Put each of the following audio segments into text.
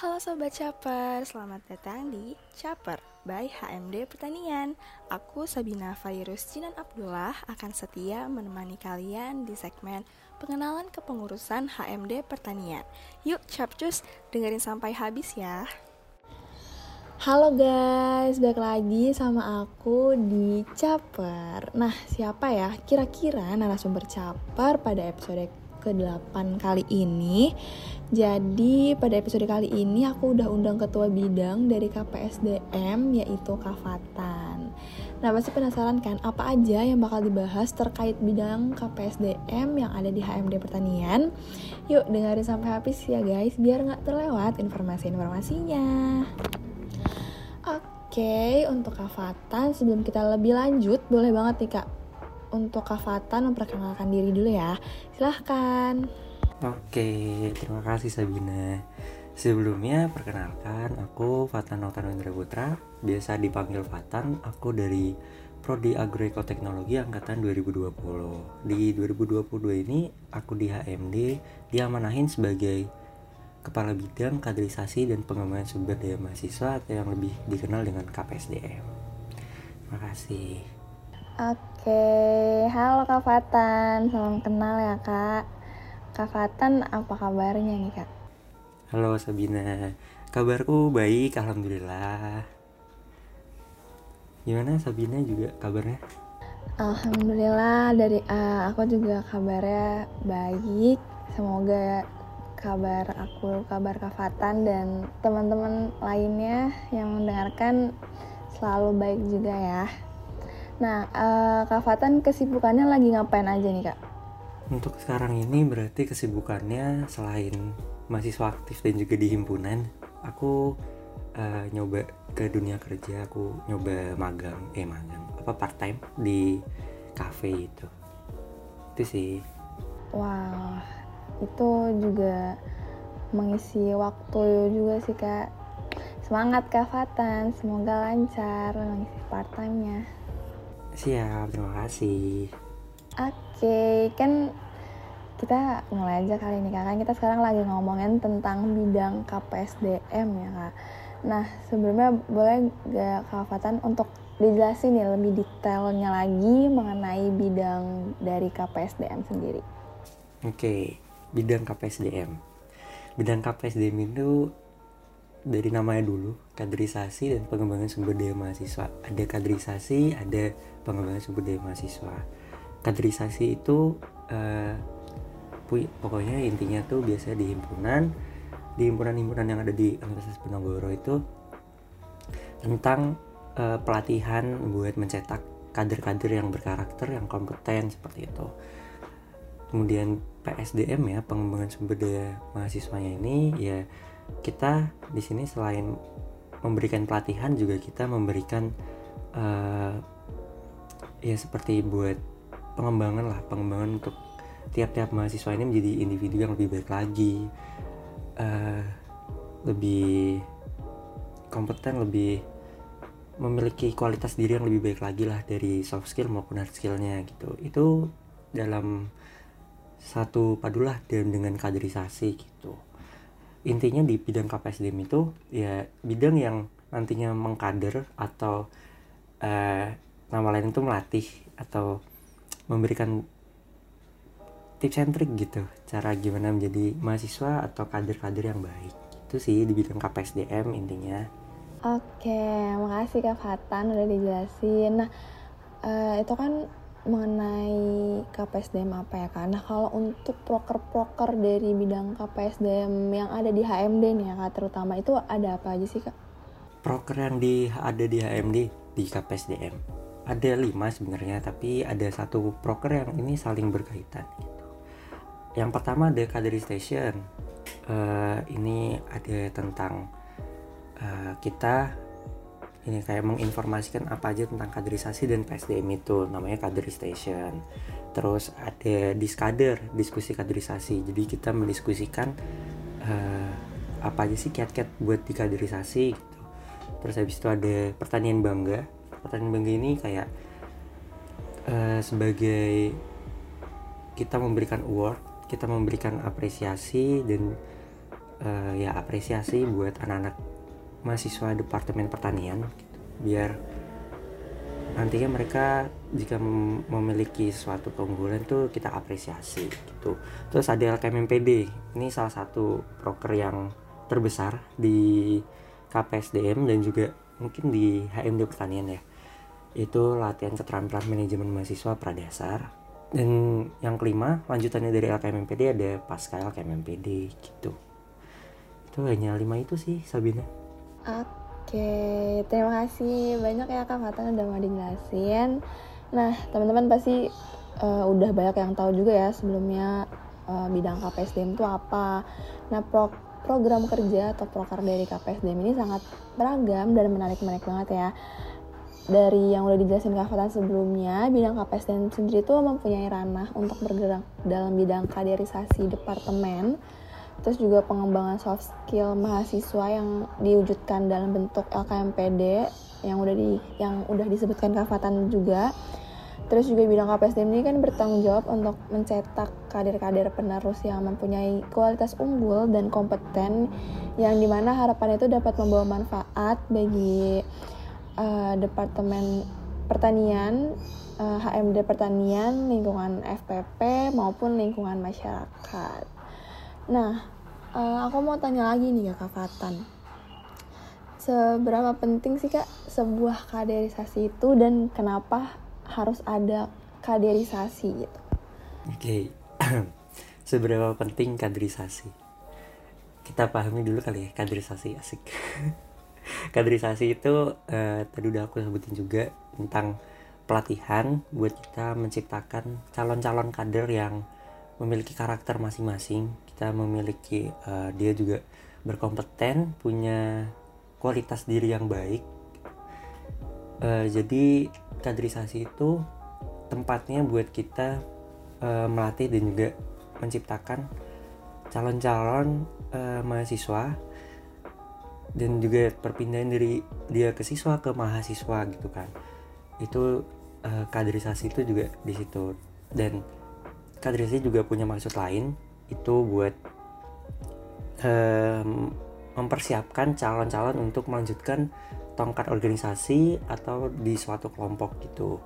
Halo Sobat Caper, selamat datang di Caper by HMD Pertanian. Aku Sabina Fairus Jinan Abdullah akan setia menemani kalian di segmen pengenalan kepengurusan HMD Pertanian. Yuk Capcus, dengerin sampai habis ya. Halo guys, balik lagi sama aku di Caper Nah siapa ya? Kira-kira narasumber Caper pada episode ke-8 kali ini. Jadi pada episode kali ini aku udah undang ketua bidang dari KPSDM yaitu Kafatan. Nah pasti penasaran kan apa aja yang bakal dibahas terkait bidang KPSDM yang ada di HMD Pertanian? Yuk dengerin sampai habis ya guys biar nggak terlewat informasi-informasinya. Oke, untuk Kafatan sebelum kita lebih lanjut boleh banget nih kak untuk Kak Fatan memperkenalkan diri dulu ya. Silahkan. Oke, terima kasih Sabina. Sebelumnya perkenalkan aku Fatan Notan Indra Putra, biasa dipanggil Fatan. Aku dari Prodi Agroekoteknologi angkatan 2020. Di 2022 ini aku di HMD diamanahin sebagai Kepala Bidang Kaderisasi dan Pengembangan Sumber Daya Mahasiswa atau yang lebih dikenal dengan KPSDM. Terima kasih. Oke, halo Kak Fatan, salam kenal ya Kak. Kak Fatan, apa kabarnya nih Kak? Halo Sabina, kabarku baik, alhamdulillah. Gimana Sabina juga kabarnya? Alhamdulillah dari uh, aku juga kabarnya baik. Semoga kabar aku, kabar Kak Fatan dan teman-teman lainnya yang mendengarkan selalu baik juga ya. Nah, uh, Kak Fatan kesibukannya lagi ngapain aja nih Kak? Untuk sekarang ini berarti kesibukannya selain mahasiswa aktif dan juga di himpunan, aku uh, nyoba ke dunia kerja, aku nyoba magang, eh magang, apa part time di cafe itu. Itu sih. Wow, itu juga mengisi waktu juga sih Kak. Semangat Kak Fatan, semoga lancar mengisi part time-nya. Siap, terima kasih. Oke, kan kita mulai aja kali ini kak. kita sekarang lagi ngomongin tentang bidang KPSDM ya kak. Nah sebelumnya boleh gak Kak Fatan untuk dijelasin nih lebih detailnya lagi mengenai bidang dari KPSDM sendiri. Oke, bidang KPSDM. Bidang KPSDM itu dari namanya dulu kaderisasi dan pengembangan sumber daya mahasiswa. Ada kaderisasi, ada pengembangan sumber daya mahasiswa kaderisasi itu uh, pokoknya intinya tuh biasanya di himpunan di himpunan-himpunan yang ada di Universitas Penogoro itu tentang uh, pelatihan buat mencetak kader-kader yang berkarakter yang kompeten seperti itu kemudian PSDM ya pengembangan sumber daya mahasiswanya ini ya kita di sini selain memberikan pelatihan juga kita memberikan uh, ya seperti buat pengembangan lah pengembangan untuk tiap-tiap mahasiswa ini menjadi individu yang lebih baik lagi uh, lebih kompeten lebih memiliki kualitas diri yang lebih baik lagi lah dari soft skill maupun hard skillnya gitu. Itu dalam satu padulah dan dengan kaderisasi gitu intinya di bidang KPSDM itu ya bidang yang nantinya mengkader atau uh, nama lain itu melatih atau memberikan tips and trick gitu cara gimana menjadi mahasiswa atau kader-kader yang baik. Itu sih di bidang KPSDM intinya. Oke makasih Kak Fatan udah dijelasin. Nah uh, itu kan mengenai KPSDM apa ya kak? Nah kalau untuk proker-proker dari bidang KPSDM yang ada di HMD nih ya kak terutama itu ada apa aja sih kak? Proker yang di ada di HMD di KPSDM ada lima sebenarnya tapi ada satu proker yang ini saling berkaitan gitu. yang pertama ada kaderistation uh, ini ada tentang uh, kita ini kayak menginformasikan apa aja tentang kaderisasi dan PSDM itu. Namanya kaderistation terus ada diskader diskusi kaderisasi. Jadi kita mendiskusikan uh, apa aja sih kiat-kiat buat dikaderisasi gitu. Terus habis itu ada pertanian bangga. Pertanyaan bangga ini kayak uh, sebagai kita memberikan award kita memberikan apresiasi dan uh, ya apresiasi buat anak-anak mahasiswa departemen pertanian gitu. biar nantinya mereka jika mem memiliki suatu keunggulan tuh kita apresiasi gitu. Terus ada LKMPD ini salah satu proker yang terbesar di KPSDM dan juga mungkin di HMD pertanian ya. Itu latihan keterampilan manajemen mahasiswa pradasar. Dan yang kelima lanjutannya dari LKMPD ada pasca LKMPD gitu. Itu hanya lima itu sih Sabina oke terima kasih banyak ya Kak Fatan udah mau dijelasin. Nah teman-teman pasti uh, udah banyak yang tahu juga ya sebelumnya uh, bidang KPSDM itu apa. Nah pro program kerja atau proker dari KPSDM ini sangat beragam dan menarik-menarik banget ya. Dari yang udah dijelasin Kak Fatan sebelumnya, bidang KPSDM sendiri itu mempunyai ranah untuk bergerak dalam bidang kaderisasi departemen, terus juga pengembangan soft skill mahasiswa yang diwujudkan dalam bentuk LKMPD yang udah di yang udah disebutkan Kak Fatan juga. Terus juga bidang KPSDM ini kan bertanggung jawab untuk mencetak kader-kader penerus yang mempunyai kualitas unggul dan kompeten yang di mana harapannya itu dapat membawa manfaat bagi uh, Departemen Pertanian, uh, eh, HMD Pertanian, lingkungan FPP maupun lingkungan masyarakat. Nah, uh, aku mau tanya lagi nih Kak Fatan. Seberapa penting sih Kak sebuah kaderisasi itu dan kenapa harus ada kaderisasi gitu? Oke, okay. seberapa penting kaderisasi? Kita pahami dulu kali ya kaderisasi asik. kaderisasi itu uh, tadi udah aku sebutin juga tentang pelatihan buat kita menciptakan calon-calon kader yang memiliki karakter masing-masing kita memiliki uh, dia juga berkompeten punya kualitas diri yang baik. Uh, jadi kaderisasi itu tempatnya buat kita uh, melatih dan juga menciptakan calon-calon uh, mahasiswa dan juga perpindahan dari dia ke siswa ke mahasiswa gitu kan. Itu uh, kaderisasi itu juga di situ. Dan kaderisasi juga punya maksud lain itu buat um, mempersiapkan calon-calon untuk melanjutkan tongkat organisasi atau di suatu kelompok gitu.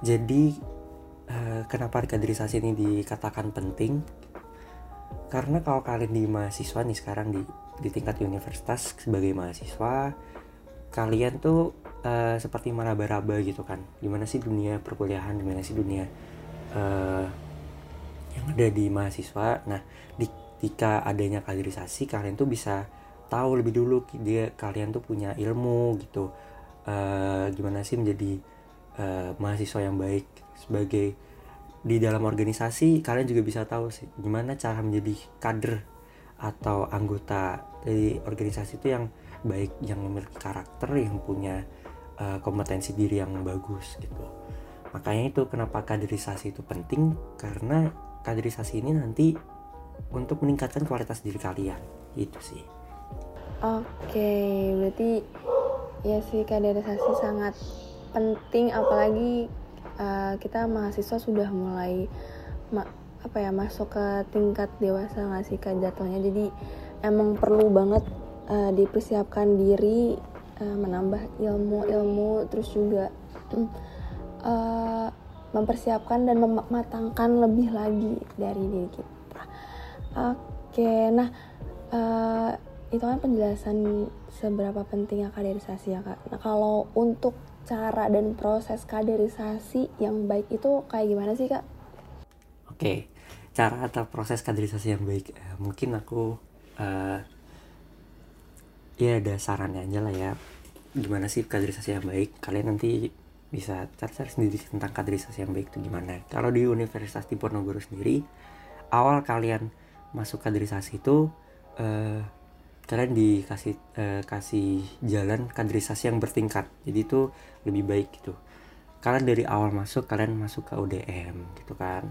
Jadi uh, kenapa kaderisasi ini dikatakan penting? Karena kalau kalian di mahasiswa nih sekarang di di tingkat universitas sebagai mahasiswa kalian tuh uh, seperti meraba-raba gitu kan. Gimana sih dunia perkuliahan? Gimana sih dunia uh, yang ada di mahasiswa. Nah di, jika adanya kaderisasi kalian tuh bisa tahu lebih dulu dia kalian tuh punya ilmu gitu. Uh, gimana sih menjadi uh, mahasiswa yang baik? Sebagai di dalam organisasi kalian juga bisa tahu sih gimana cara menjadi kader atau anggota dari organisasi itu yang baik yang memiliki karakter yang punya uh, kompetensi diri yang bagus gitu. Makanya itu kenapa kaderisasi itu penting karena kaderisasi ini nanti untuk meningkatkan kualitas diri kalian. Itu sih. Oke berarti ya sih kaderisasi sangat penting apalagi uh, kita mahasiswa sudah mulai ma apa ya masuk ke tingkat dewasa nggak sih jatuhnya? Jadi emang perlu banget uh, dipersiapkan diri uh, menambah ilmu-ilmu terus juga uh, mempersiapkan dan mematangkan lebih lagi dari diri kita oke nah uh, itu kan penjelasan seberapa pentingnya kaderisasi ya kak nah kalau untuk cara dan proses kaderisasi yang baik itu kayak gimana sih kak Oke, cara atau proses kaderisasi yang baik. Uh, mungkin aku uh, ya ada sarannya aja lah ya. Gimana sih kaderisasi yang baik? Kalian nanti bisa cari-cari sendiri tentang kaderisasi yang baik itu gimana. Kalau di Universitas Diponegoro sendiri, awal kalian masuk kaderisasi itu uh, kalian dikasih uh, kasih jalan kaderisasi yang bertingkat. Jadi itu lebih baik gitu. Kalian dari awal masuk kalian masuk ke UDM gitu kan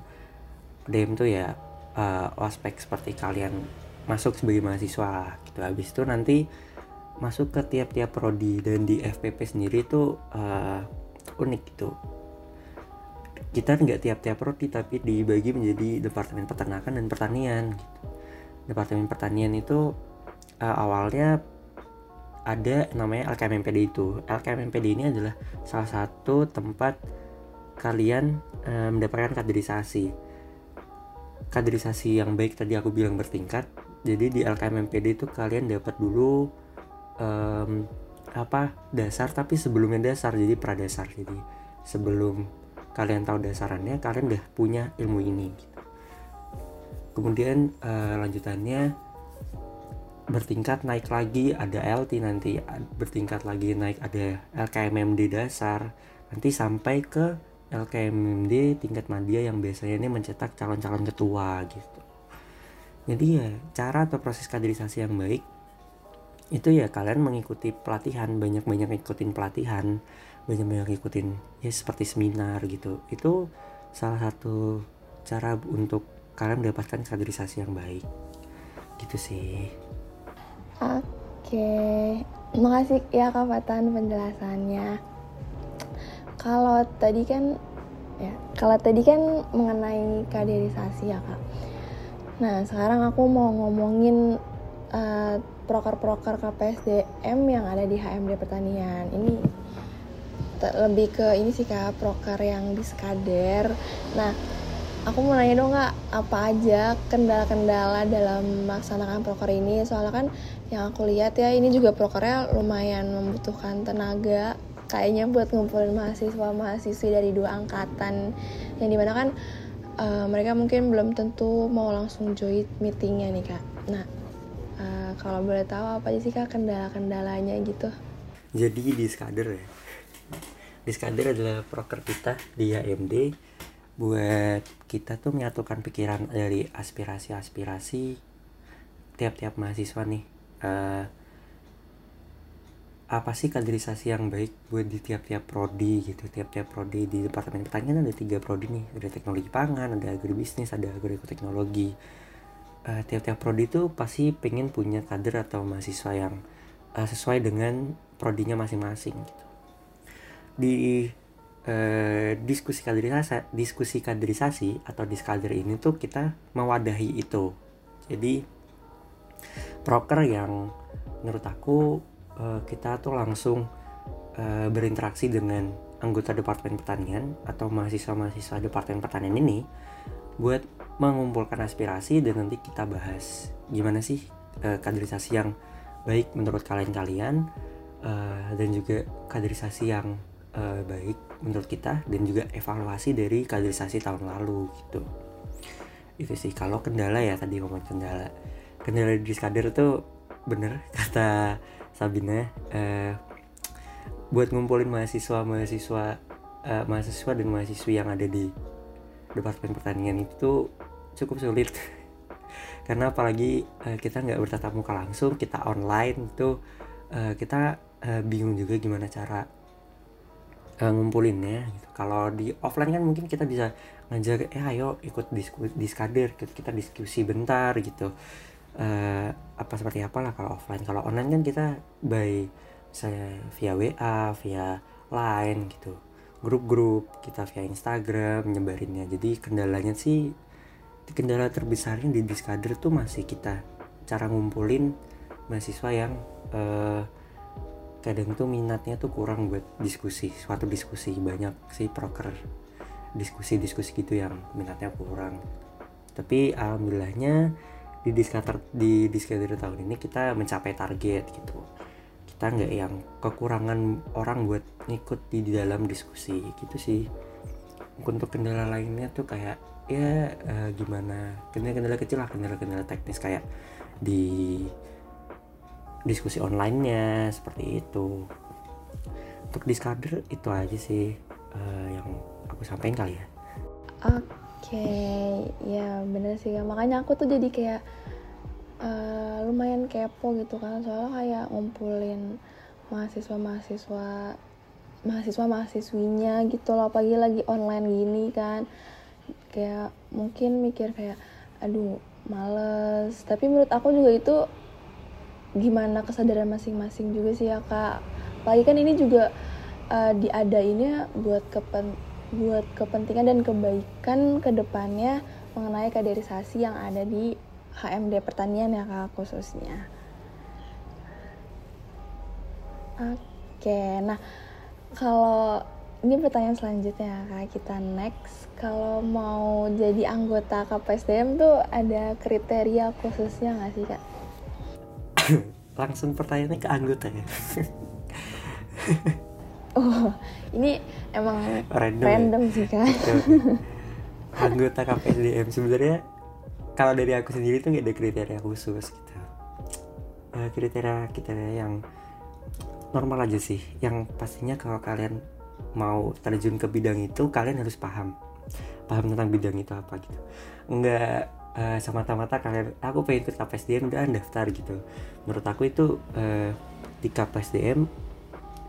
DM tuh ya uh, ospek seperti kalian masuk sebagai mahasiswa gitu habis itu nanti masuk ke tiap-tiap prodi dan di FPP sendiri tuh uh, unik gitu kita nggak tiap-tiap prodi tapi dibagi menjadi departemen peternakan dan pertanian gitu Departemen Pertanian itu uh, awalnya ada namanya LKMMPD itu. LKMMPD ini adalah salah satu tempat kalian uh, mendapatkan kaderisasi. Kaderisasi yang baik tadi aku bilang bertingkat. Jadi di LKMMPD itu kalian dapat dulu um, apa dasar tapi sebelumnya dasar jadi pradasar. Jadi sebelum kalian tahu dasarannya kalian udah punya ilmu ini gitu. kemudian uh, lanjutannya bertingkat naik lagi ada LT nanti bertingkat lagi naik ada LKMMD dasar. Nanti sampai ke LKMMD tingkat media yang biasanya ini mencetak calon-calon ketua gitu. Jadi ya cara atau proses kaderisasi yang baik itu ya kalian mengikuti pelatihan banyak-banyak ikutin pelatihan banyak-banyak ikutin ya seperti seminar gitu itu salah satu cara untuk kalian mendapatkan kaderisasi yang baik gitu sih Oke, makasih ya Kak Fatan penjelasannya. Kalau tadi kan ya, kalau tadi kan mengenai kaderisasi ya Kak. Nah, sekarang aku mau ngomongin uh, proker-proker KPSDM yang ada di HMD Pertanian. Ini lebih ke ini sih Kak, proker yang di Skader. Nah, aku mau nanya dong kak apa aja kendala-kendala dalam melaksanakan proker ini soalnya kan yang aku lihat ya ini juga prokernya lumayan membutuhkan tenaga kayaknya buat ngumpulin mahasiswa mahasiswi dari dua angkatan yang di mana kan uh, mereka mungkin belum tentu mau langsung join meetingnya nih kak nah uh, kalau boleh tahu apa sih kak kendala-kendalanya gitu? Jadi di Skader ya. Di Skader adalah proker kita di AMD buat kita tuh menyatukan pikiran dari aspirasi-aspirasi tiap-tiap mahasiswa nih. Uh, apa sih kaderisasi yang baik buat di tiap-tiap prodi gitu? Tiap-tiap prodi di departemen pertanian ada tiga prodi nih. Ada teknologi pangan ada agribisnis ada agroekoteknologi uh, tiap-tiap prodi itu pasti pengen punya kader atau mahasiswa yang uh, sesuai dengan prodinya masing-masing gitu. Di eh, diskusi kaderisasi diskusi kaderisasi atau diskader ini tuh kita mewadahi itu. Jadi proker yang menurut aku eh, kita tuh langsung berinteraksi dengan anggota departemen pertanian atau mahasiswa-mahasiswa departemen pertanian ini buat mengumpulkan aspirasi dan nanti kita bahas. Gimana sih eh, kaderisasi yang baik menurut kalian-kalian uh, dan juga kaderisasi yang uh, baik menurut kita dan juga evaluasi dari kaderisasi tahun lalu gitu. Itu sih kalau kendala ya tadi ngomong kendala. Kendala di skader tuh bener kata Sabina uh, buat ngumpulin mahasiswa mahasiswa uh, mahasiswa dan mahasiswi yang ada di departemen pertanian itu cukup sulit karena apalagi uh, kita nggak bertatap muka langsung kita online itu uh, kita uh, bingung juga gimana cara uh, ngumpulinnya gitu. Kalau di offline kan mungkin kita bisa ngajak eh ayo ikut diskusi diskader kita, kita diskusi bentar gitu. Uh, apa seperti apalah kalau offline. Kalau online kan kita by saya via WA, via Line gitu. Grup-grup kita via Instagram nyebarinnya. Jadi kendalanya sih kendala terbesarnya di Diskader tuh masih kita cara ngumpulin mahasiswa yang uh, kadang tuh minatnya tuh kurang buat diskusi suatu diskusi banyak sih proker diskusi-diskusi gitu yang minatnya kurang. Tapi alhamdulillahnya di diskater di diskater tahun ini kita mencapai target gitu. Kita nggak yang kekurangan orang buat ngikut di dalam diskusi gitu sih. Untuk kendala lainnya tuh kayak ya uh, gimana? Kendala-kendala kecil lah kendala-kendala teknis kayak di diskusi onlinenya seperti itu. Untuk diskader itu aja sih uh, yang aku sampaikan kali ya. Oke okay. ya bener sih makanya aku tuh jadi kayak uh, lumayan kepo gitu kan. Soalnya kayak ngumpulin mahasiswa mahasiswa mahasiswa mahasiswinya gitu loh. Pagi lagi online gini kan kayak mungkin mikir kayak aduh males. Tapi menurut aku juga itu gimana kesadaran masing-masing juga sih ya kak. Apalagi kan ini juga uh, diadainnya buat kepen buat kepentingan dan kebaikan ke depannya mengenai kaderisasi yang ada di HMD pertanian ya kak khususnya. Oke nah kalau ini pertanyaan selanjutnya kak kita next kalau mau jadi anggota KPSDM tuh ada kriteria khususnya nggak sih kak? Langsung pertanyaannya ke anggota ya. oh ini emang random, random ya? sih kak. anggota KPSDM sebenarnya kalau dari aku sendiri tuh gak ada kriteria khusus gitu. Uh, kriteria kita yang normal aja sih. Yang pastinya kalau kalian mau terjun ke bidang itu kalian harus paham. Paham tentang bidang itu apa gitu. Enggak uh, semata-mata kalian aku pengen ikut KPSDM udah daftar gitu. Menurut aku itu uh, di KPSDM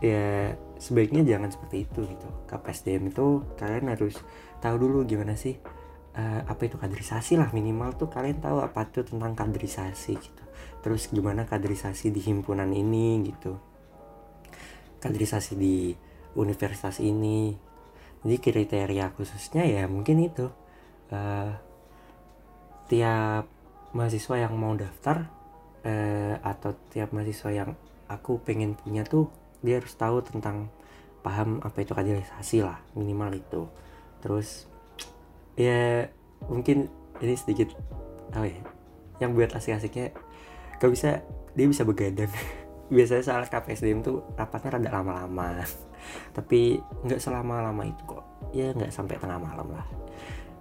ya sebaiknya jangan seperti itu gitu. KPSDM itu kalian harus tahu dulu gimana sih uh, apa itu kaderisasi lah. Minimal tuh kalian tahu apa tuh tentang kaderisasi gitu. Terus gimana kaderisasi di himpunan ini gitu. Kaderisasi di universitas ini. Jadi kriteria khususnya ya mungkin itu uh, tiap mahasiswa yang mau daftar uh, atau tiap mahasiswa yang aku pengen punya tuh dia harus tahu tentang paham apa itu kaderisasi lah minimal itu. Terus ya mungkin ini sedikit oh ya yang buat asik-asiknya gak bisa dia bisa begadang. Biasanya soal KPSDM tuh rapatnya rada lama-lama tapi nggak selama lama itu kok. Ya nggak sampai tengah malam lah.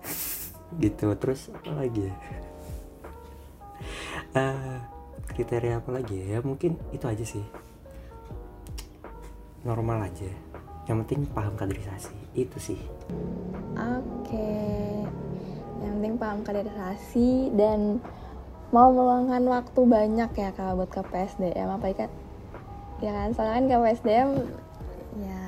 Gitu. Terus apa lagi ya? Uh, kriteria apa lagi ya? mungkin itu aja sih. Normal aja. Yang penting paham kaderisasi. Itu sih. Oke. Okay. yang penting paham kaderisasi dan mau meluangkan waktu banyak ya kalau buat ke PSDM apa kan ya kan? Soalnya kan ke PSDM ya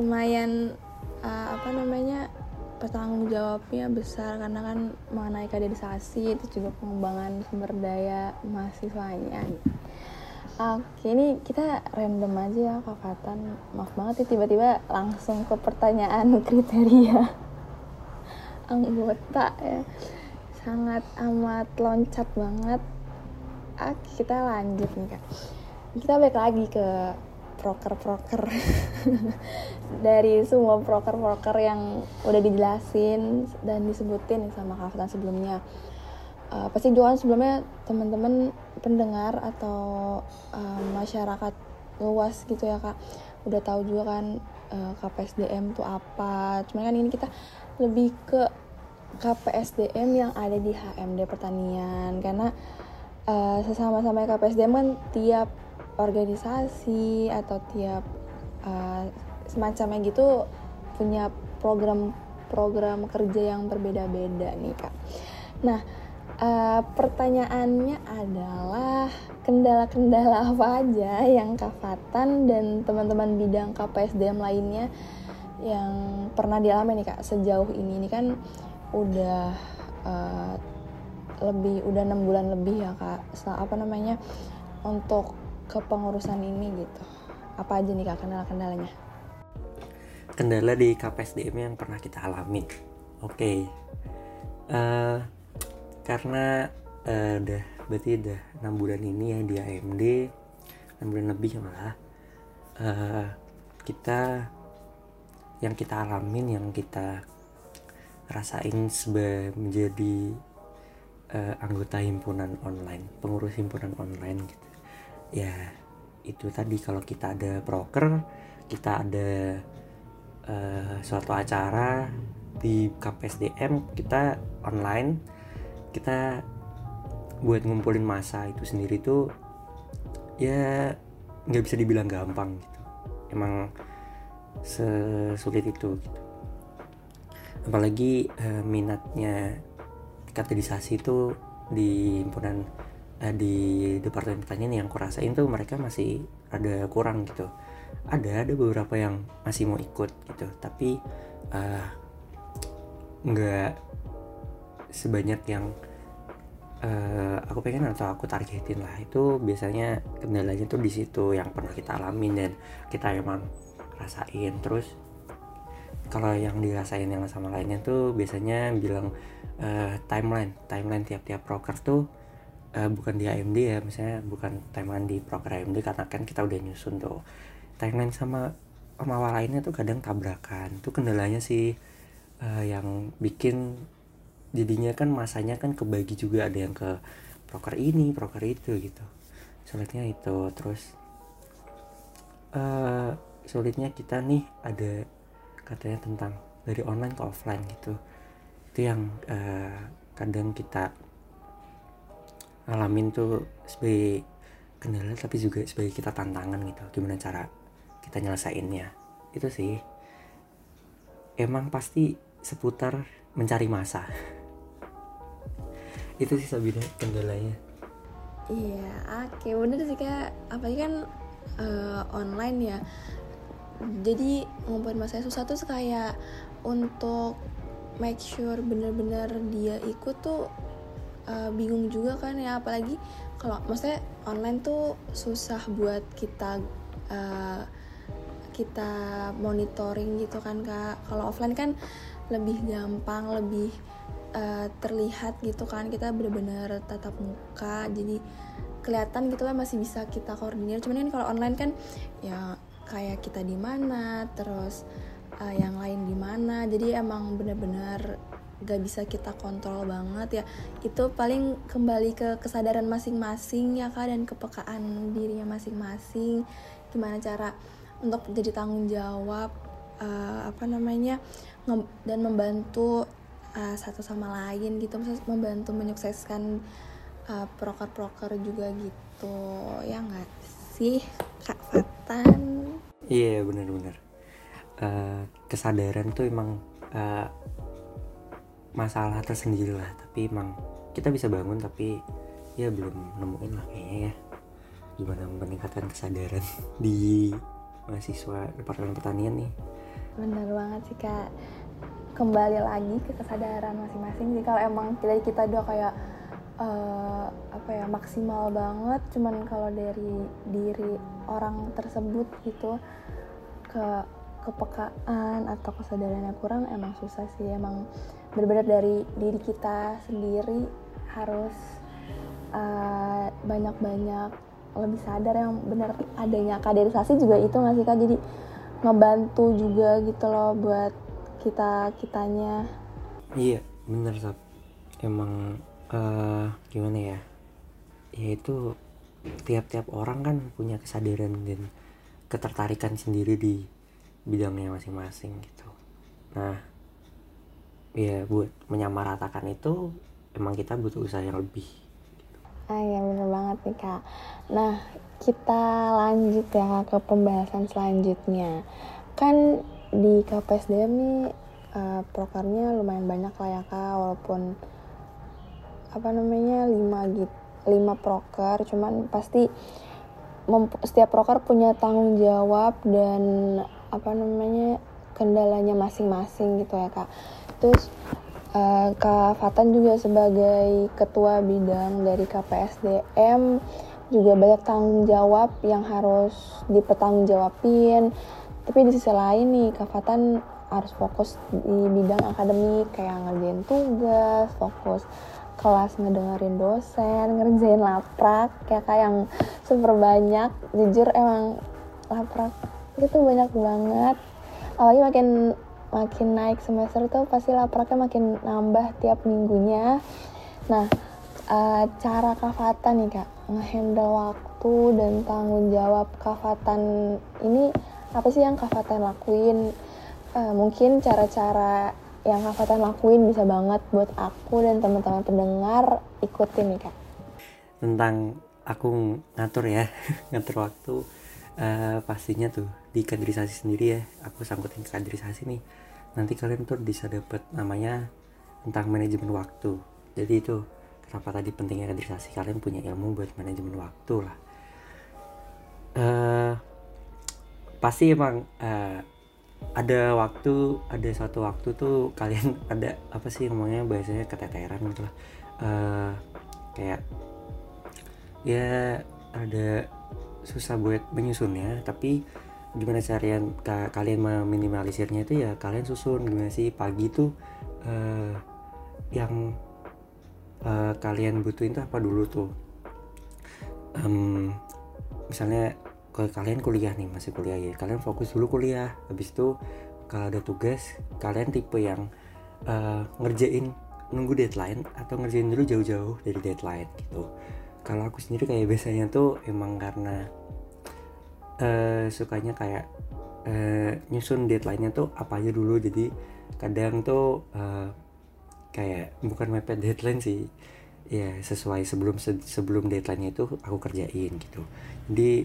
lumayan uh, apa namanya pertanggung jawabnya besar karena kan mengenai kaderisasi itu juga pengembangan sumber daya mahasiswanya Oke, ini kita random aja ya Kak. Maaf banget ya tiba-tiba langsung ke pertanyaan kriteria anggota ya. Sangat amat loncat banget. Oke, kita lanjut nih Kak. Kita balik lagi ke proker-proker. Dari semua proker-proker yang udah dijelasin dan disebutin sama Kak sebelumnya. Uh, pasti juga sebelumnya teman-teman pendengar atau uh, masyarakat luas gitu ya kak? Udah tahu juga kan uh, KPSDM itu apa. Cuman kan ini kita lebih ke KPSDM yang ada di HMD pertanian. Karena uh, sesama-sama KPSDM kan tiap organisasi atau tiap uh, semacamnya gitu punya program-program kerja yang berbeda-beda nih kak. Nah uh, pertanyaannya adalah kendala-kendala apa aja yang Kafatan dan teman-teman bidang KPSDM lainnya yang pernah dialami nih kak sejauh ini ini kan udah uh, lebih udah enam bulan lebih ya kak apa namanya untuk kepengurusan ini gitu. Apa aja nih kak kendala-kendalanya? Kendala di KPSDM yang pernah kita alami. Oke. Okay. uh, eh, karena uh, udah berarti udah enam bulan ini ya di AMD enam bulan lebih malah uh, kita yang kita alamin yang kita rasain sebagai menjadi uh, anggota himpunan online pengurus himpunan online gitu ya itu tadi kalau kita ada broker kita ada uh, suatu acara di KPSDM kita online kita buat ngumpulin masa itu sendiri tuh ya nggak bisa dibilang gampang gitu. Emang sesulit itu gitu. Apalagi uh, minatnya kategorisasi itu di himpunan di departemen pertanian yang kurasain tuh mereka masih ada kurang gitu. Ada ada beberapa yang masih mau ikut gitu. Tapi uh, nggak sebanyak yang uh, aku pengen atau aku targetin lah. Itu biasanya kendalanya tuh di situ yang pernah kita alamin dan kita emang rasain. Terus kalau yang dirasain yang sama lainnya tuh biasanya bilang uh, timeline timeline tiap-tiap proker tuh uh, bukan di AMD ya misalnya bukan timeline di proker AMD karena kan kita udah nyusun tuh. Timeline sama pemawar lainnya tuh kadang tabrakan. Tuh kendalanya sih uh, yang bikin jadinya kan masanya kan kebagi juga. Ada yang ke proker ini proker itu gitu. Sulitnya itu. Terus uh, sulitnya kita nih ada katanya tentang dari online ke offline gitu. Itu yang uh, kadang kita alamin tuh sebagai kendala tapi juga sebagai kita tantangan gitu. Gimana cara kita nyelesainnya. Itu sih. Emang pasti seputar mencari masa. Itu sih Sabina kendalanya. Iya oke. Okay. bener sih kayak apalagi kan uh, online ya. Jadi ngumpulin masanya susah tuh kayak untuk make sure bener-bener dia ikut tuh uh, bingung juga kan ya apalagi kalau maksudnya online tuh susah buat kita uh, kita monitoring gitu kan kak. Kalau offline kan lebih gampang lebih uh, terlihat gitu kan kita bener-bener tatap muka jadi kelihatan gitu lah masih bisa kita koordinir. Cuman kan kalau online kan ya kayak kita di mana terus uh, yang lain di mana jadi emang bener-bener gak bisa kita kontrol banget ya. Itu paling kembali ke kesadaran masing-masing ya kak dan kepekaan dirinya masing-masing. Gimana cara untuk jadi tanggung jawab uh, apa namanya dan membantu uh, satu sama lain gitu. Membantu menyukseskan uh, proker-proker juga gitu. Ya nggak sih kak Fatan? Iya yeah, bener-bener uh, kesadaran tuh emang uh, masalah tersendiri lah. Tapi emang kita bisa bangun tapi ya belum nemuin lah kayaknya ya. Gimana meningkatkan kesadaran di mahasiswa departemen pertanian nih. Bener banget sih kak. Kembali lagi ke kesadaran masing-masing sih kalau emang kita kita dua kayak uh, apa ya maksimal banget. Cuman kalau dari diri orang tersebut gitu ke kepekaan atau kesadarannya kurang emang susah sih. Emang benar-benar dari diri kita sendiri harus eh, banyak-banyak lebih sadar yang benar adanya kaderisasi juga itu nggak sih kak? Jadi ngebantu juga gitu loh buat kita kitanya. Iya bener sab emang uh, gimana ya? Ya itu tiap-tiap orang kan punya kesadaran dan ketertarikan sendiri di bidangnya masing-masing gitu. Nah ya buat menyamaratakan itu emang kita butuh usaha yang lebih. Ah ya bener banget nih kak. Nah kita lanjut ya ke pembahasan selanjutnya. Kan di KPSDM nih uh, prokernya lumayan banyak lah ya kak walaupun apa namanya lima gitu lima proker cuman pasti setiap proker punya tanggung jawab dan apa namanya kendalanya masing-masing gitu ya kak terus uh, kak Fatan juga sebagai ketua bidang dari KPSDM juga banyak tanggung jawab yang harus dipertanggungjawabin. Tapi di sisi lain nih kak Fatan harus fokus di bidang akademik kayak ngerjain tugas fokus kelas ngedengerin dosen ngerjain laprak kayak kayak yang super banyak jujur emang laprak itu banyak banget. Apalagi makin makin naik semester tuh pasti lapraknya makin nambah tiap minggunya. Nah uh, cara kafatan nih kak. Ngehandle waktu dan tanggung jawab kafatan ini apa sih yang kafatan lakuin? Uh, mungkin cara-cara yang Kak Fatan lakuin bisa banget buat aku dan teman-teman pendengar ikutin nih Kak. Tentang aku ngatur ya, ngatur waktu. Uh, pastinya tuh di kaderisasi sendiri ya, aku sangkutin kaderisasi nih. Nanti kalian tuh bisa dapet namanya tentang manajemen waktu. Jadi itu kenapa tadi pentingnya kaderisasi kalian punya ilmu buat manajemen waktu lah. Uh, pasti emang uh, ada waktu ada satu waktu tuh kalian ada apa sih ngomongnya biasanya keteteran gitu lah uh, kayak ya ada susah buat menyusunnya tapi gimana kalian ka, kalian meminimalisirnya itu ya kalian susun gimana sih pagi tuh uh, yang uh, kalian butuhin tuh apa dulu tuh? Um, misalnya kalau kalian kuliah nih masih kuliah ya kalian fokus dulu kuliah habis itu kalau ada tugas kalian tipe yang uh, ngerjain nunggu deadline atau ngerjain dulu jauh-jauh dari deadline gitu. Kalau aku sendiri kayak biasanya tuh emang karena uh, sukanya kayak uh, nyusun deadline-nya tuh apa aja dulu. Jadi kadang tuh uh, kayak bukan mepet deadline sih. Ya sesuai sebelum sebelum deadline-nya itu aku kerjain gitu. Jadi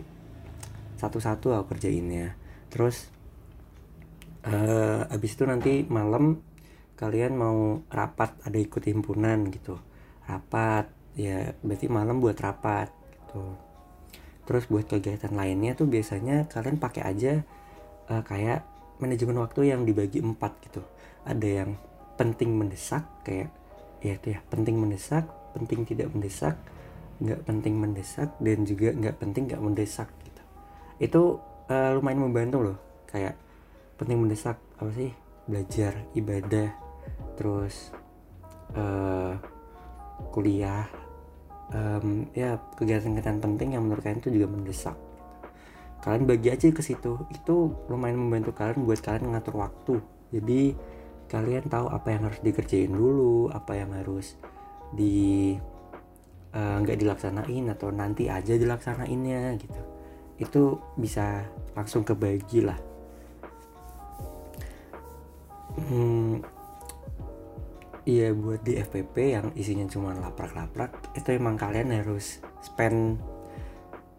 satu-satu aku kerjainnya. Terus uh, abis itu nanti malam kalian mau rapat ada ikut himpunan gitu. Rapat ya berarti malam buat rapat gitu terus buat kegiatan lainnya tuh biasanya kalian pakai aja uh, kayak manajemen waktu yang dibagi empat gitu. Ada yang penting mendesak kayak ya itu ya penting mendesak penting tidak mendesak nggak penting mendesak dan juga nggak penting nggak mendesak gitu. Itu uh, lumayan membantu loh kayak penting mendesak apa sih belajar ibadah terus uh, kuliah um, ya kegiatan-kegiatan penting yang menurut kalian itu juga mendesak. Kalian bagi aja ke situ. Itu lumayan membantu kalian buat kalian mengatur waktu. Jadi kalian tahu apa yang harus dikerjain dulu apa yang harus di eh, nggak uh, dilaksanain atau nanti aja dilaksanainnya gitu. Itu bisa langsung kebagi lah. Hmm, Iya buat di FPP yang isinya cuma laprak-laprak itu emang kalian harus spend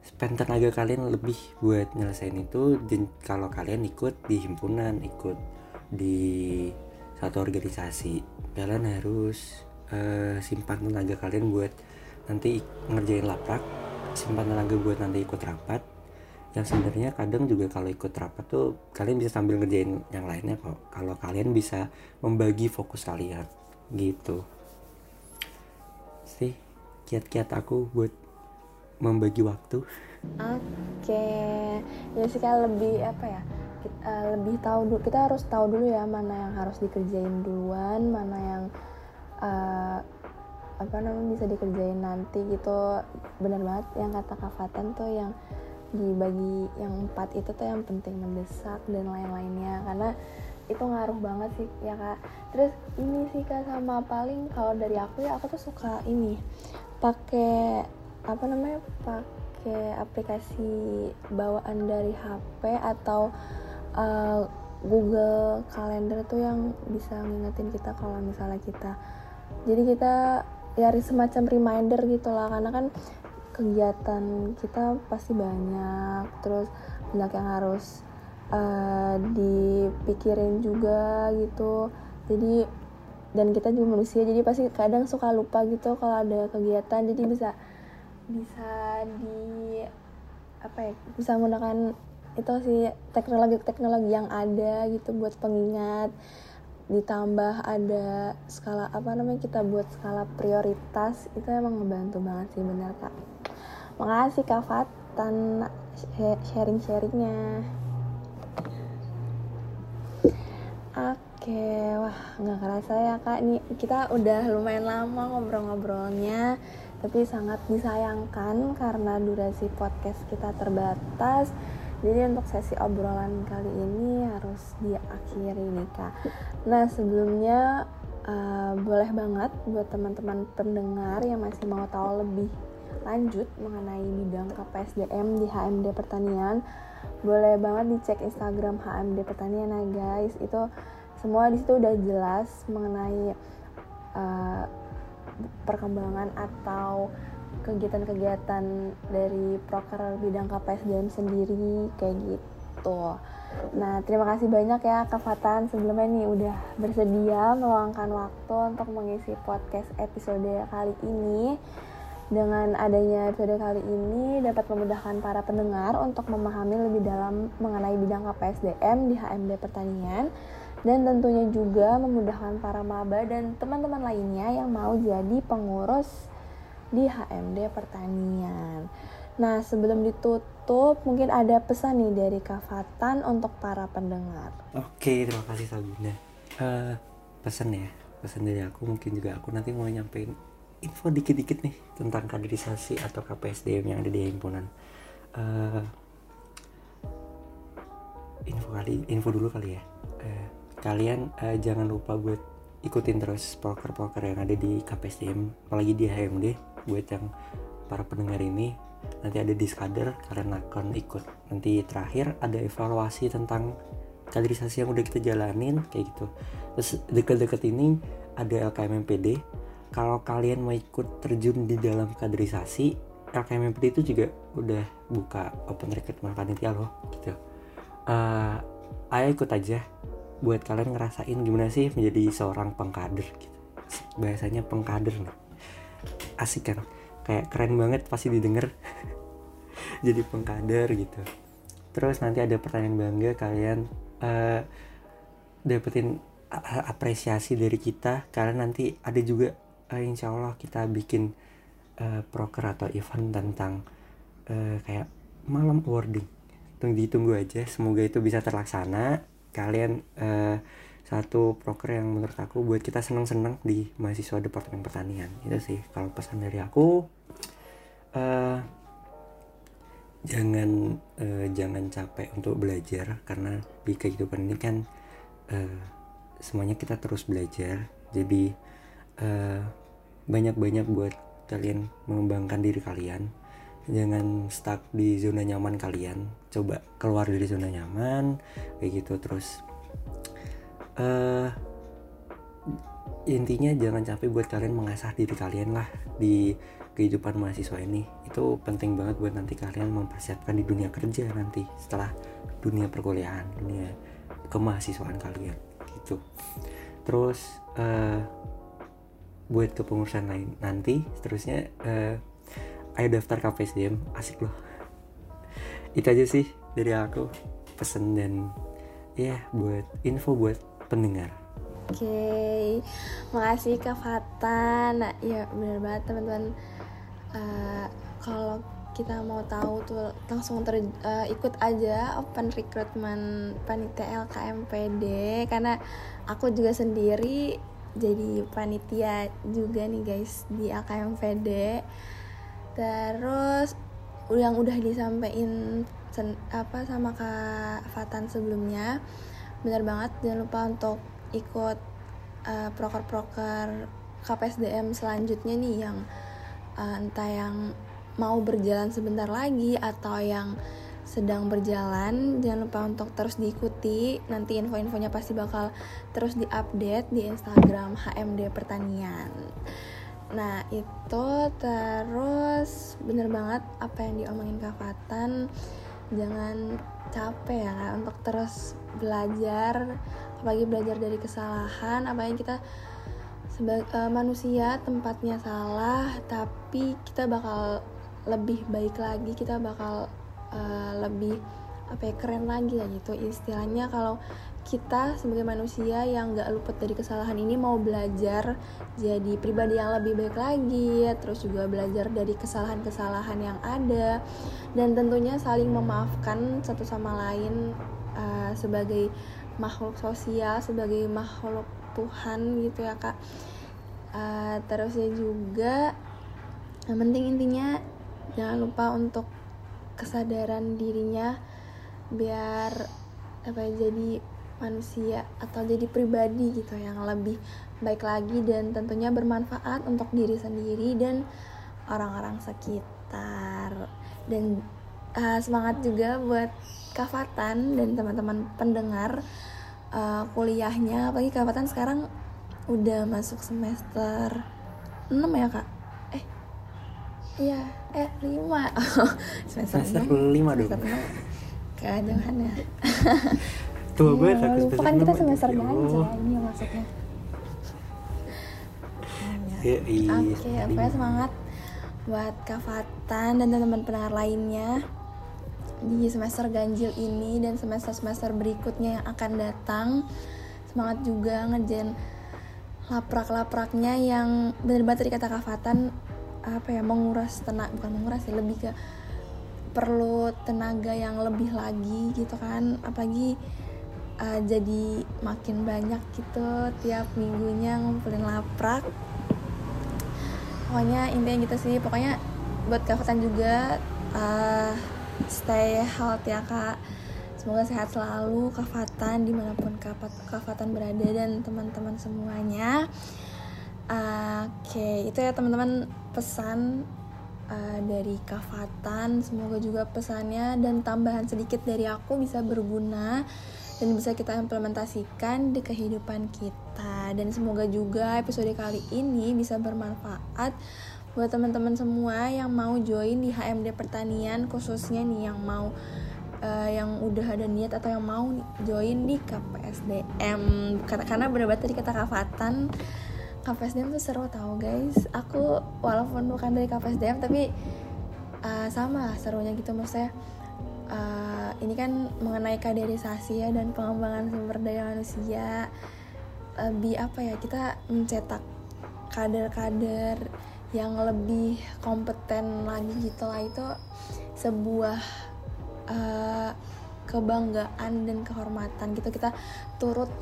spend tenaga kalian lebih buat nyelesain itu. Dan kalau kalian ikut di himpunan ikut di satu organisasi kalian harus uh, simpan tenaga kalian buat nanti ngerjain laprak simpan tenaga buat nanti ikut rapat. Yang sebenarnya kadang juga kalau ikut rapat tuh kalian bisa sambil ngerjain yang lainnya kok. Kalau kalian bisa membagi fokus kalian gitu. Sih kiat-kiat aku buat membagi waktu. Oke. Okay. ya sih lebih apa ya? Kita, uh, eh, lebih tahu dulu kita harus tahu dulu ya mana yang harus dikerjain duluan mana yang uh, apa namanya bisa dikerjain nanti gitu. Benar banget yang kata Kak tuh yang dibagi yang empat itu tuh yang penting mendesak dan lain-lainnya. Karena itu ngaruh banget sih ya kak. Terus ini sih kak sama paling kalau dari aku ya aku tuh suka ini pakai apa namanya pakai aplikasi bawaan dari HP atau uh, Google Calendar tuh yang bisa ngingetin kita kalau misalnya kita jadi kita ya semacam reminder gitu lah karena kan kegiatan kita pasti banyak terus banyak yang harus uh, dipikirin juga gitu. Jadi dan kita juga manusia jadi pasti kadang suka lupa gitu kalau ada kegiatan. Jadi bisa bisa di apa ya bisa menggunakan itu sih teknologi-teknologi yang ada gitu buat pengingat. Ditambah ada skala apa namanya kita buat skala prioritas itu emang ngebantu banget sih bener kak. Makasih kak Fatan sharing-sharingnya Oke, wah nggak kerasa ya kak. Nih kita udah lumayan lama ngobrol-ngobrolnya, tapi sangat disayangkan karena durasi podcast kita terbatas. Jadi untuk sesi obrolan kali ini harus diakhiri nih kak. Nah sebelumnya uh, boleh banget buat teman-teman pendengar yang masih mau tahu lebih lanjut mengenai bidang KPSDM di HMD Pertanian boleh banget dicek Instagram HMD Pertanian ya guys itu semua di situ udah jelas mengenai uh, perkembangan atau kegiatan-kegiatan dari proker bidang KPSDM sendiri kayak gitu. Nah, terima kasih banyak ya Kak Fatan sebelumnya nih udah bersedia meluangkan waktu untuk mengisi podcast episode kali ini. Dengan adanya episode kali ini dapat memudahkan para pendengar untuk memahami lebih dalam mengenai bidang KPSDM di HMD Pertanian dan tentunya juga memudahkan para maba dan teman-teman lainnya yang mau jadi pengurus di HMD Pertanian. Nah, sebelum ditutup, mungkin ada pesan nih dari Kak Fatan untuk para pendengar. Oke, terima kasih Sabina. Uh, pesan ya, pesan dari aku mungkin juga aku nanti mau nyampein info dikit-dikit nih tentang kaderisasi atau KPSDM yang ada di himpunan. Uh, info kali, info dulu kali ya. Uh, kalian uh, jangan lupa buat ikutin terus proker-proker yang ada di KPSDM, apalagi di HMD buat yang para pendengar ini nanti ada diskader kalian akan ikut nanti terakhir ada evaluasi tentang kaderisasi yang udah kita jalanin kayak gitu terus deket-deket ini ada LKMMPD kalau kalian mau ikut terjun di dalam kaderisasi LKMMPD itu juga udah buka open recruitment panitia loh gitu. Uh, ayo ikut aja. Buat kalian ngerasain gimana sih menjadi seorang pengkader gitu. Bahasanya pengkader nih. Asik kan? Kayak keren banget pasti didengar. Jadi pengkader gitu. Terus nanti ada pertanyaan bangga kalian uh, dapetin apresiasi dari kita. Karena nanti ada juga uh, insya Allah kita bikin uh, proker atau event tentang uh, kayak malam awarding. Tunggu ditunggu aja semoga itu bisa terlaksana. Kalian uh, satu proker yang menurut aku buat kita seneng-seneng di mahasiswa departemen pertanian. Itu sih kalau pesan dari aku. Uh, jangan uh, jangan capek untuk belajar karena di kehidupan ini kan uh, semuanya kita terus belajar. Jadi uh, banyak-banyak buat kalian mengembangkan diri kalian. Jangan stuck di zona nyaman kalian. Coba keluar dari zona nyaman kayak gitu terus. Uh, intinya jangan capek buat kalian mengasah diri kalian lah di kehidupan mahasiswa ini. Itu penting banget buat nanti kalian mempersiapkan di dunia kerja nanti setelah dunia perkuliahan dunia kemahasiswaan kalian gitu. Terus uh, buat kepengurusan lain nanti seterusnya uh, ayo daftar KPSDM asik loh itu aja sih dari aku pesen dan ya buat info buat pendengar Oke, okay. makasih Kak Fatan. Nah, ya benar banget teman-teman. Uh, kalau kita mau tahu tuh langsung ter, uh, ikut aja open recruitment panitia LKMPD karena aku juga sendiri jadi panitia juga nih guys di LKMPD. Terus yang udah disampaikan apa sama Kak Fatan sebelumnya benar banget jangan lupa untuk ikut uh, proker-proker KPSDM selanjutnya nih yang uh, entah yang mau berjalan sebentar lagi atau yang sedang berjalan jangan lupa untuk terus diikuti. Nanti info-infonya pasti bakal terus diupdate di Instagram HMD Pertanian. Nah itu terus bener banget apa yang diomongin Kak Fatan. Jangan capek ya untuk terus belajar apalagi belajar dari kesalahan. Apalagi kita sebagai uh, manusia tempatnya salah tapi kita bakal lebih baik lagi kita bakal uh, lebih apa ya keren lagi lah gitu. Istilahnya kalau kita sebagai manusia yang gak luput dari kesalahan ini mau belajar jadi pribadi yang lebih baik lagi terus juga belajar dari kesalahan-kesalahan yang ada dan tentunya saling memaafkan satu sama lain uh, sebagai makhluk sosial sebagai makhluk Tuhan gitu ya kak. Uh, terusnya juga yang penting intinya jangan lupa untuk kesadaran dirinya biar apa ya, jadi manusia atau jadi pribadi gitu yang lebih baik lagi dan tentunya bermanfaat untuk diri sendiri dan orang-orang sekitar. Dan uh, semangat juga buat Kafatan dan teman-teman pendengar uh, kuliahnya. Apalagi Kafatan sekarang udah masuk semester 6 ya kak? Eh iya eh 5 semester, semester 5 dong. Semester 6 kejauhan ya tua iya, banget aku semester kan kita semester ganja ini maksudnya. Ya, iya. Oke, okay, pokoknya semangat buat Kak Fatan dan teman-teman pendengar lainnya di semester ganjil ini dan semester-semester berikutnya yang akan datang. Semangat juga ngejen laprak-lapraknya yang benar-benar tadi kata Kak Fatan apa ya menguras tenaga bukan menguras ya lebih ke perlu tenaga yang lebih lagi gitu kan. Apalagi uh, jadi makin banyak gitu tiap minggunya ngumpulin laprak. Pokoknya intinya gitu sih. Pokoknya buat kafatan juga uh, stay healthy ya kak. Semoga sehat selalu kafatan di mana pun kafatan berada dan teman-teman semuanya. Uh, oke okay, itu ya teman-teman pesan uh, dari kafatan semoga juga pesannya dan tambahan sedikit dari aku bisa berguna dan bisa kita implementasikan di kehidupan kita. Dan semoga juga episode kali ini bisa bermanfaat buat teman-teman semua yang mau join di HMD pertanian khususnya nih yang mau uh, yang udah ada niat atau yang mau join di KPSDM karena benar-benar tadi kata kafatan KPSDM tuh seru tau guys. Aku walaupun bukan dari KPSDM tapi uh, sama serunya gitu. Maksudnya uh, ini kan mengenai kaderisasi ya dan pengembangan sumber daya manusia. Lebih apa ya kita mencetak kader-kader yang lebih kompeten lagi gitu lah. Itu sebuah uh, kebanggaan dan kehormatan gitu. Kita turut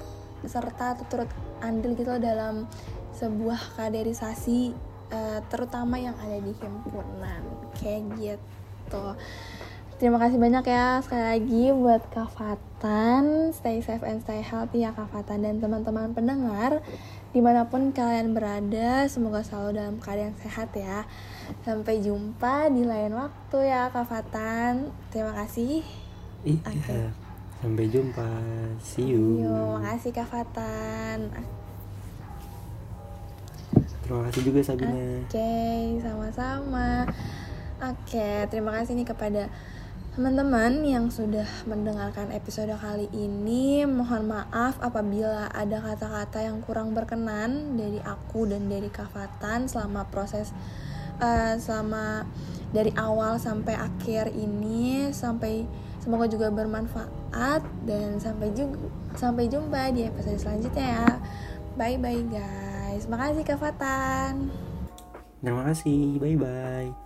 serta turut andil gitu dalam sebuah kaderisasi uh, terutama yang ada di himpunan. Kayak gitu. Terima kasih banyak ya sekali lagi buat Kafatan Stay safe and stay healthy ya Kafatan Dan teman-teman pendengar. Di mana pun kalian berada Semoga selalu dalam keadaan sehat ya. Sampai jumpa di lain waktu ya Kafatan Terima kasih. Iya okay. Sampai jumpa. See you. Yo, Makasih Kafatan Terima kasih juga Sabina Oke okay, sama-sama Oke, okay, terima kasih nih kepada Teman-teman yang sudah mendengarkan episode kali ini, mohon maaf apabila ada kata-kata yang kurang berkenan dari aku dan dari Kafatan selama proses uh, selama dari awal sampai akhir ini sampai semoga juga bermanfaat dan sampai juga sampai jumpa di episode selanjutnya ya. Bye bye guys. Makasih Kafatan. Terima kasih. Bye bye.